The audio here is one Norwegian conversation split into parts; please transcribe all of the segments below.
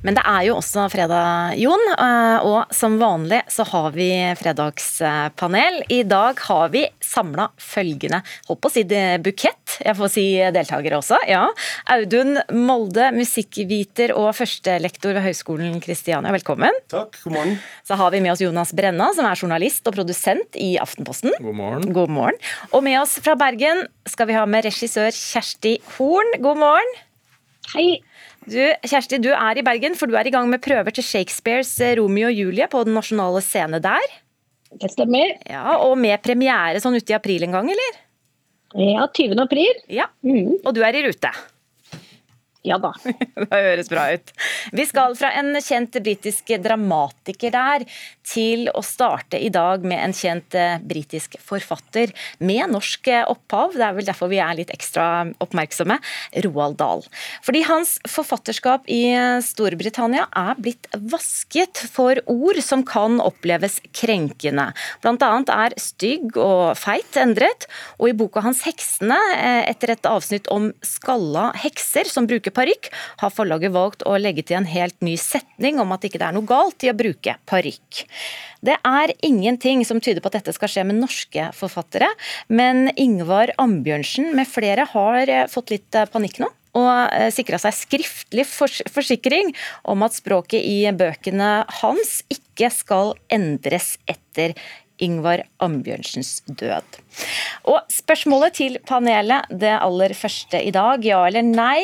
Men det er jo også fredag, Jon, eh, og som vanlig så har vi fredagspanel. I dag har vi samla følgende, holdt på å si bukett, jeg får si deltakere også. ja. Audun Molde, musikkviter og førstelektor ved Høgskolen Kristiania, velkommen. Takk, god morgen. Så har vi med oss Jonas Brenna, som er journalist og produsent i Aftenposten. God morgen. God morgen. Og med oss fra Bergen skal vi ha med regissør Kjersti Horn. God morgen. Hei. Du, Kjersti, du er i Bergen, for du er i gang med prøver til Shakespeares eh, Romeo og Julie på Den nasjonale scene der. Det stemmer. Ja, Og med premiere sånn ute i april en gang, eller? Ja, 20. april. Ja, Mm. Og du er i rute. Ja da. Det høres bra ut. Vi skal fra en kjent britisk dramatiker der til å starte i dag med en kjent eh, britisk forfatter med norsk eh, opphav. Det er vel derfor vi er litt ekstra oppmerksomme. Roald Dahl. Fordi hans forfatterskap i eh, Storbritannia er blitt vasket for ord som kan oppleves krenkende. Blant annet er stygg og feit endret, og i boka hans 'Heksene', etter et avsnitt om skalla hekser som bruker parykk, har forlaget valgt å legge til en helt ny setning om at ikke det er noe galt i å bruke parykk. Det er ingenting som tyder på at dette skal skje med norske forfattere, men Ingvar Ambjørnsen med flere har eh, fått litt eh, panikk nå. Og sikra seg skriftlig forsikring om at språket i bøkene hans ikke skal endres etter Ingvar Ambjørnsens død. Og spørsmålet til panelet, det aller første i dag, ja eller nei.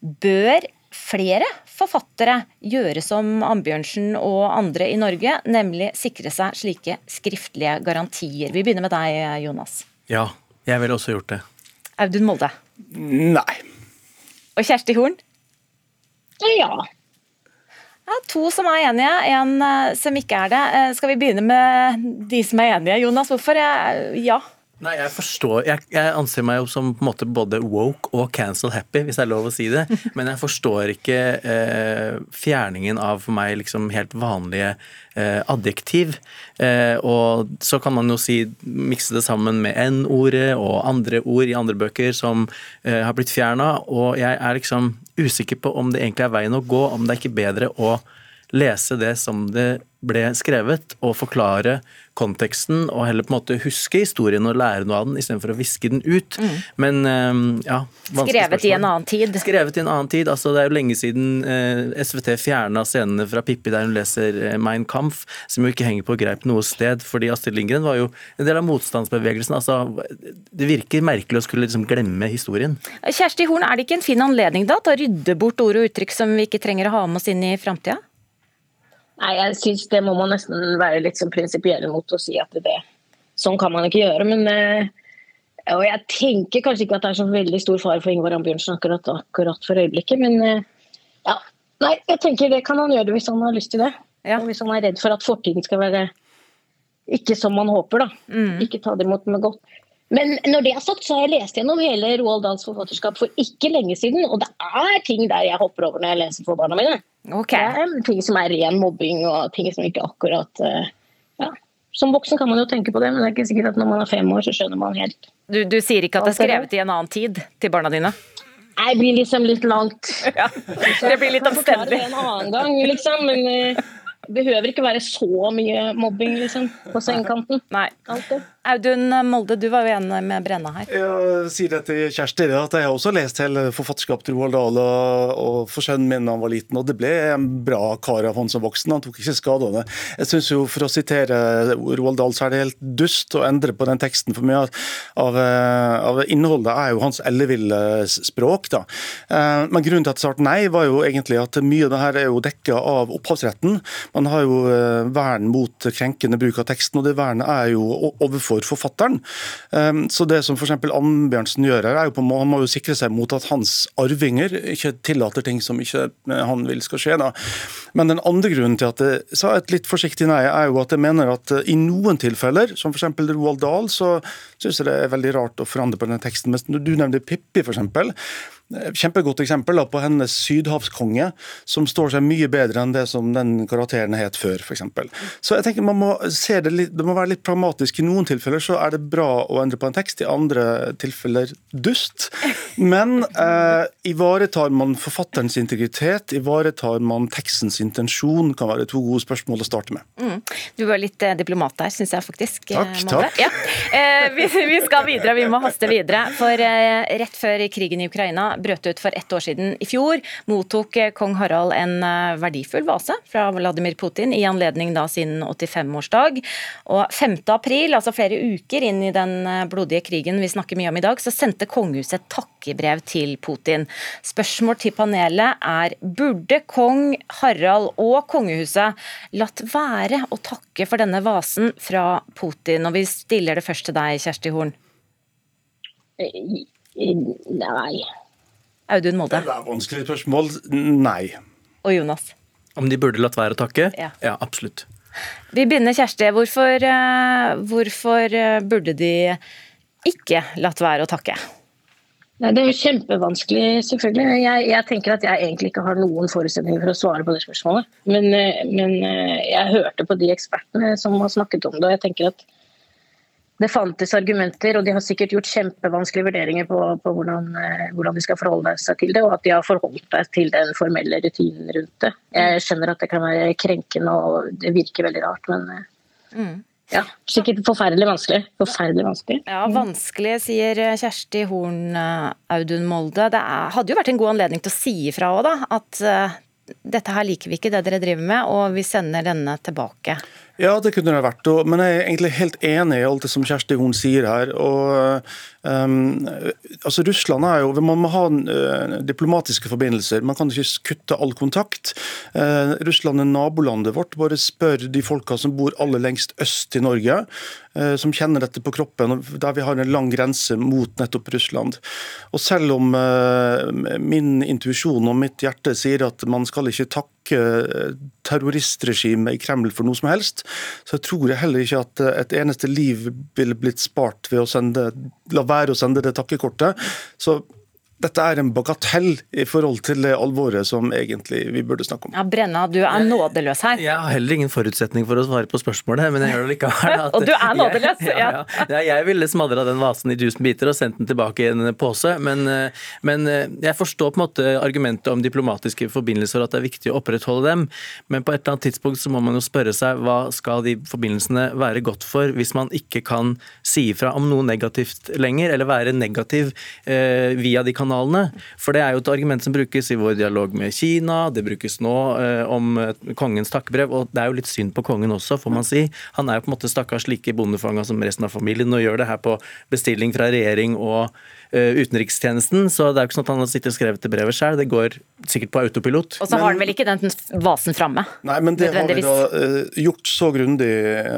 Bør flere forfattere gjøre som Ambjørnsen og andre i Norge, nemlig sikre seg slike skriftlige garantier? Vi begynner med deg, Jonas. Ja, jeg ville også gjort det. Audun Molde. Nei. Og Kjersti Horn? Ja. Ja, to som er enige, en eh, som ikke er det. Eh, Skal vi begynne med de som er enige? Jonas, hvorfor? Ja. Nei, jeg forstår jeg, jeg anser meg jo som på en måte både woke og cancel happy, hvis det er lov å si det. Men jeg forstår ikke eh, fjerningen av for meg liksom helt vanlige eh, adjektiv. Eh, og så kan man jo si mikse det sammen med N-ordet og andre ord i andre bøker som eh, har blitt fjerna. Og jeg er liksom usikker på om det egentlig er veien å gå, om det er ikke bedre å lese det som det ble skrevet, og forklare konteksten, og heller på en måte huske historien og lære noe av den, istedenfor å viske den ut. Men eh, ja Skrevet i en annen tid. Skrevet i en annen tid. altså Det er jo lenge siden eh, SVT fjerna scenene fra Pippi der hun leser eh, Mein Kampf, som jo ikke henger på greip noe sted. fordi Astrid Lindgren var jo en del av motstandsbevegelsen. altså Det virker merkelig å skulle liksom glemme historien. Kjersti Horn, er det ikke en fin anledning da til å rydde bort ord og uttrykk som vi ikke trenger å ha med oss inn i framtida? Nei, jeg syns det må man nesten være litt sånn prinsipiell mot å si at det Sånn kan man ikke gjøre. Men eh, Og jeg tenker kanskje ikke at det er så veldig stor fare for Ingvar Ambjørnsen akkurat, akkurat for øyeblikket, men eh, ja. Nei, jeg tenker det kan han gjøre hvis han har lyst til det. Ja. Og hvis han er redd for at fortiden skal være ikke som man håper, da. Mm. Ikke ta det imot med godt. Men når det er sagt, så har jeg lest gjennom hele Roald Dahls forfatterskap for ikke lenge siden, og det er ting der jeg hopper over når jeg leser for barna mine. Okay. Det er ting som er ren mobbing og ting som ikke akkurat eh, ja. Som voksen kan man jo tenke på det, men det er ikke sikkert at når man er fem år, så skjønner man helt. Du, du sier ikke at det er skrevet i en annen tid til barna dine? Nei, det blir liksom litt langt. Ja, Det blir litt Jeg kan forklare omstendelig. det en annen gang, liksom. Men eh, det behøver ikke være så mye mobbing liksom, på sengekanten. Nei. Alltid. Audun Molde, du var jo enig med Brenna her. Jeg sier det til Kjersti, at jeg har også lest hele forfatterskapet til Roald Dahl og, for sønnen min da han var liten, og det ble en bra kar av han som voksen. Han tok ikke skade av det. Jeg synes jo, For å sitere Roald Dahl, så er det helt dust å endre på den teksten. For mye av, eh, av innholdet er jo hans elleville språk. da. Eh, Men grunnen til at jeg svarte nei, var jo egentlig at mye av det her er jo dekka av opphavsretten. Man har jo eh, vern mot krenkende bruk av teksten, og det vernet er jo o- overfor forfatteren. Um, Så det som f.eks. Ambjørnsen gjør her, er jo på han må jo sikre seg mot at hans arvinger ikke tillater ting som ikke eh, han vil skal skje. da. Men den andre grunnen til at jeg sa et litt forsiktig nei, er jo at jeg mener at eh, i noen tilfeller, som f.eks. Roald Dahl, så syns jeg det er veldig rart å forandre på denne teksten. Men du nevner Pippi, f.eks., kjempegodt eksempel på hennes sydhavskonge, som står seg mye bedre enn det som den karakteren het før, f.eks. Så jeg tenker man må se det litt, det må være litt pragmatisk. I noen tilfeller så er det bra å endre på en tekst, i andre tilfeller dust. Men eh, ivaretar man forfatterens integritet, ivaretar man tekstens intensjon, kan være to gode spørsmål å starte med. Mm. Du var litt eh, diplomat der, syns jeg faktisk. Takk, eh, takk. Ja. Eh, vi, vi skal videre, vi må haste videre. For eh, rett før krigen i Ukraina brøt ut for ett år siden i fjor, mottok eh, kong Harald en eh, verdifull vase fra Vladimir Putin i anledning da sin 85-årsdag. Og 5. april, altså flere uker inn i den eh, blodige krigen vi snakker mye om i dag, så sendte kongehuset et takkebrev til Putin. Spørsmål til panelet er burde kong Harald og kongehuset latt være å takke for denne vasen fra Putin? Og vi stiller det først til deg, Kjersti Horn. Nei. Audun Molde Det er vanskelig spørsmål. Nei. og Jonas. Om de burde latt være å takke? Ja. ja absolutt. Vi begynner, Kjersti. Hvorfor, eh, hvorfor eh, burde de ikke latt være å takke? Nei, Det er jo kjempevanskelig, selvfølgelig. Jeg, jeg, tenker at jeg egentlig ikke har noen forutsetninger for å svare på det spørsmålet. Men, eh, men jeg hørte på de ekspertene som har snakket om det, og jeg tenker at det fantes argumenter, og de har sikkert gjort kjempevanskelige vurderinger på, på hvordan, eh, hvordan de skal forholde seg til det, og at de har forholdt seg til den formelle rutinen rundt det. Jeg skjønner at det kan være krenkende og det virker veldig rart, men eh, Mm. ja, sikkert forferdelig vanskelig. Forferdelig vanskelig. Ja, Vanskelig, sier Kjersti Horn, eh, Audun Molde. Det er, hadde jo vært en god anledning til å si ifra òg, da. At dette her liker vi ikke, det dere driver med, og vi sender denne tilbake. Ja, det kunne det vært. Men jeg er egentlig helt enig i alt det som Kjersti Horn sier her. og um, altså Russland er jo, Man må ha uh, diplomatiske forbindelser. Man kan ikke kutte all kontakt. Uh, Russland er nabolandet vårt. Bare spør de folka som bor aller lengst øst i Norge, uh, som kjenner dette på kroppen, der vi har en lang grense mot nettopp Russland. Og Selv om uh, min intuisjon og mitt hjerte sier at man skal ikke takke terroristregimet i Kreml for noe som helst, så jeg tror heller ikke at et eneste liv ville blitt spart ved å sende, la være å sende det takkekortet. Så dette er en bagatell i forhold til det alvoret som egentlig vi burde snakke om. Ja, Brenna, du er nådeløs her. Jeg har heller ingen forutsetning for å svare på spørsmålet, men jeg gjør det likevel. Og du er nådeløs, Jeg, ja, ja. Ja, jeg ville smadra den vasen i tusen biter og sendt den tilbake i en pose, men, eh, men eh, jeg forstår på en måte argumentet om diplomatiske forbindelser og at det er viktig å opprettholde dem, men på et eller annet tidspunkt så må man jo spørre seg hva skal de forbindelsene være godt for hvis man ikke kan si ifra om noe negativt lenger, eller være negativ eh, via de kanalene. For det er jo et argument som brukes i vår dialog med Kina, det brukes nå eh, om eh, kongens takkebrev, og det er jo litt synd på kongen også, får man si. Han er jo på en måte stakkars like bondefanga som resten av familien, og gjør det her på bestilling fra regjering og eh, utenrikstjenesten, så det er jo ikke sånn at han har sittet og skrevet det brevet sjøl, det går sikkert på autopilot. Og så har han vel ikke den vasen framme? Nei, men det har vi da uh, gjort så grundig,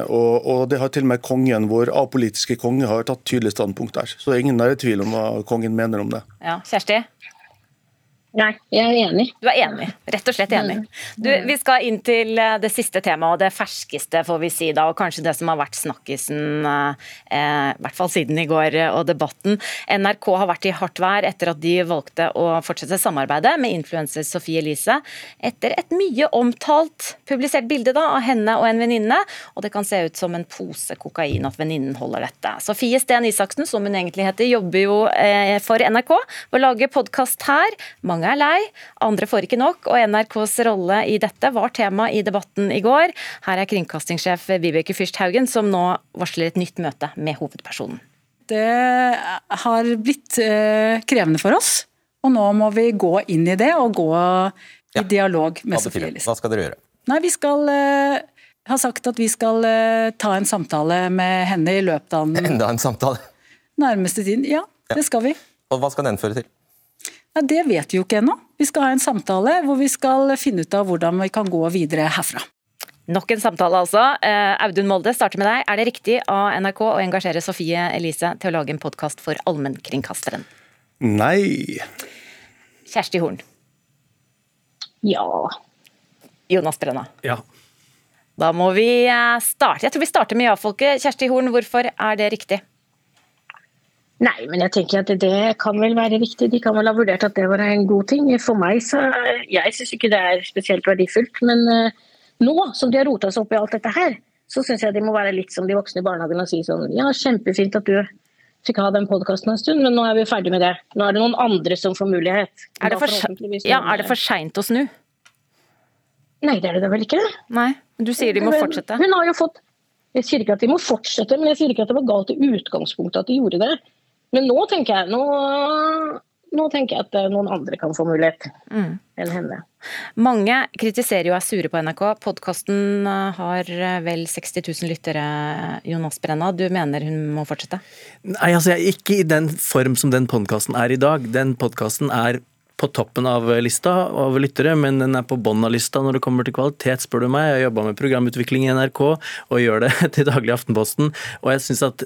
og, og det har til og med kongen, vår apolitiske konge, har tatt tydelig standpunkt der. Så ingen er i tvil om hva kongen mener om det. Ja, Kjersti? Nei, jeg er enig. Du er enig, rett og slett enig. Du, vi skal inn til eh, det siste temaet, og det ferskeste, får vi si da, og kanskje det som har vært snakkisen, eh, i hvert fall siden i går eh, og debatten. NRK har vært i hardt vær etter at de valgte å fortsette samarbeidet med influenser Sofie Elise, etter et mye omtalt publisert bilde da, av henne og en venninne, og det kan se ut som en pose kokain at venninnen holder dette. Sofie Sten Isaksen, som hun egentlig heter, jobber jo eh, for NRK og lager lage podkast her. Mange mange er lei, andre får ikke nok, og NRKs rolle i dette var tema i debatten i går. Her er kringkastingssjef Vibeke Fyrsthaugen, som nå varsler et nytt møte med hovedpersonen. Det har blitt eh, krevende for oss, og nå må vi gå inn i det og gå i dialog med Sofie Elise. Hva skal dere gjøre? Nei, vi skal eh, har sagt at vi skal eh, ta en samtale med henne i løpet av den Enda en samtale? nærmeste tiden. Ja, det skal vi. Og hva skal den føre til? Nei, Det vet vi jo ikke ennå. Vi skal ha en samtale hvor vi skal finne ut av hvordan vi kan gå videre herfra. Nok en samtale, altså. Eh, Audun Molde, starter med deg. Er det riktig av NRK å engasjere Sofie Elise til å lage en podkast for allmennkringkasteren? Nei. Kjersti Horn. Ja. Jonas Brenna. Ja. Da må vi eh, starte. Jeg tror vi starter med ja-folket. Kjersti Horn, hvorfor er det riktig? Nei, men jeg tenker at det kan vel være riktig. De kan vel ha vurdert at det var en god ting. For meg så Jeg syns ikke det er spesielt verdifullt. Men uh, nå som de har rota seg opp i alt dette her, så syns jeg de må være litt som de voksne i barnehagen og si sånn Ja, kjempefint at du fikk ha den podkasten en stund, men nå er vi ferdig med det. Nå er det noen andre som får mulighet. Er det for, ja, er det for seint å snu? Nei, det er det da vel ikke. Nei, Du sier de må fortsette? Hun har jo fått Jeg sier ikke at de må fortsette, men jeg sier ikke at det var galt i utgangspunktet at de gjorde det. Men nå tenker jeg nå, nå tenker jeg at eh, noen andre kan få mulighet mm. enn henne. Mange kritiserer jo og er sure på NRK. Podkasten eh, har eh, vel 60 000 lyttere, Jonas Brenna. Du mener hun må fortsette? Nei, altså jeg er ikke i den form som den podkasten er i dag. Den podkasten er på toppen av lista av lyttere, men den er på bånn av lista når det kommer til kvalitet, spør du meg. Jeg har jobba med programutvikling i NRK og gjør det til daglig Aftenposten. Og jeg syns at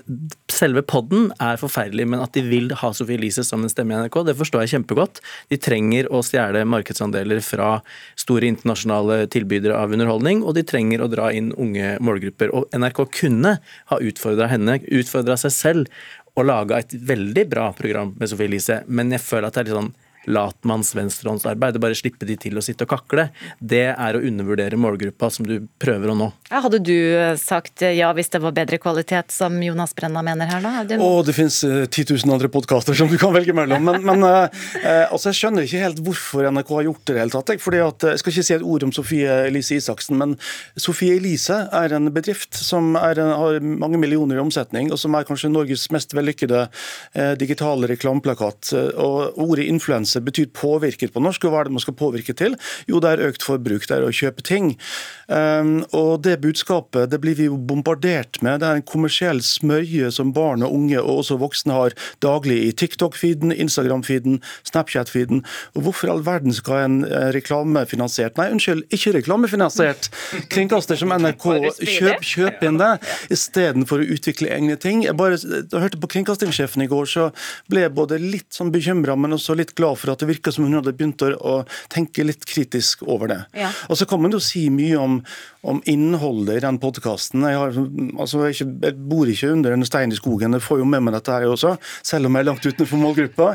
selve podden er forferdelig, men at de vil ha Sofie Elise som en stemme i NRK, det forstår jeg kjempegodt. De trenger å stjele markedsandeler fra store internasjonale tilbydere av underholdning, og de trenger å dra inn unge målgrupper. Og NRK kunne ha utfordra henne, utfordra seg selv, og laga et veldig bra program med Sofie Elise, men jeg føler at det er litt sånn latmanns venstrehåndsarbeid, bare slippe de til å sitte og kakle, det er å undervurdere målgruppa som du prøver å nå. Hadde du sagt ja hvis det var bedre kvalitet, som Jonas Brenna mener her, da? Det, Å, det finnes uh, 10 000 andre podkaster som du kan velge mellom. Men, men altså, jeg skjønner ikke helt hvorfor NRK har gjort det i det hele tatt. Jeg, fordi at, jeg skal ikke si et ord om Sofie Elise Isaksen, men Sofie Elise er en bedrift som er, har mange millioner i omsetning, og som er kanskje Norges mest vellykkede digitale reklameplakat. og ordet influenser helse betyr påvirket på norsk. Og hva er det man skal påvirke til? Jo, det er økt forbruk, det er å kjøpe ting. Um, og det budskapet det blir vi jo bombardert med. Det er en kommersiell smørje som barn og unge og også voksne har daglig i TikTok-feeden, Instagram-feeden, Snapchat-feeden. Og hvorfor i all verden skal en eh, reklamefinansiert Nei, unnskyld, ikke reklamefinansiert kringkaster som NRK kjøp, kjøp inn det, istedenfor å utvikle egne ting. Jeg bare jeg hørte på kringkastingssjefen i går, så ble jeg både litt sånn bekymra, men også litt glad for for at det virka som hun hadde begynt å tenke litt kritisk over det. Ja. Og Så kan man jo si mye om, om innholdet i den podkasten. Jeg, altså, jeg, jeg, bor ikke under en stein i skogen, jeg får jo med meg dette her også, selv om jeg er langt utenfor målgruppa.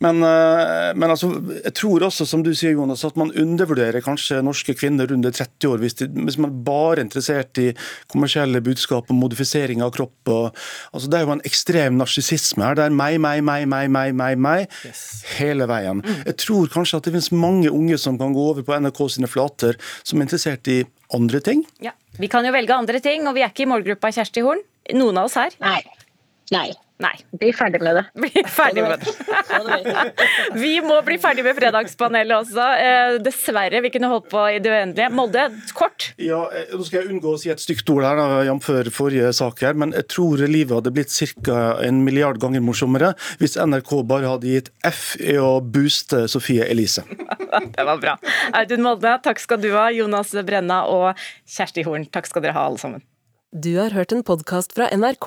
Men, eh, men altså, jeg tror også, som du sier, Jonas, at man undervurderer kanskje norske kvinner under 30 år hvis, de, hvis man bare er interessert i kommersielle budskap og modifisering av kropp. Og, altså, det er jo en ekstrem narsissisme her. Det er meg, meg, meg, meg, meg, meg, meg yes. hele veien. Mm. Jeg tror kanskje at det finnes mange unge som kan gå over på NRK sine flater, som er interessert i andre ting. Ja, Vi kan jo velge andre ting, og vi er ikke i målgruppa Kjersti Horn. Noen av oss her. Nei. Nei. Nei. Bli ferdig med det. Bli ferdig med det. Vi må bli ferdig med Fredagspanelet også. Eh, dessverre. Vi kunne holdt på i det uendelige. Molde, kort? Ja, eh, Nå skal jeg unngå å si et stygt ord her, jf. forrige sak her, men jeg tror livet hadde blitt ca. en milliard ganger morsommere hvis NRK bare hadde gitt F i å booste Sofie Elise. Det var bra. Audun Molde, takk skal du ha. Jonas Brenna og Kjersti Horn, takk skal dere ha alle sammen. Du har hørt en podkast fra NRK.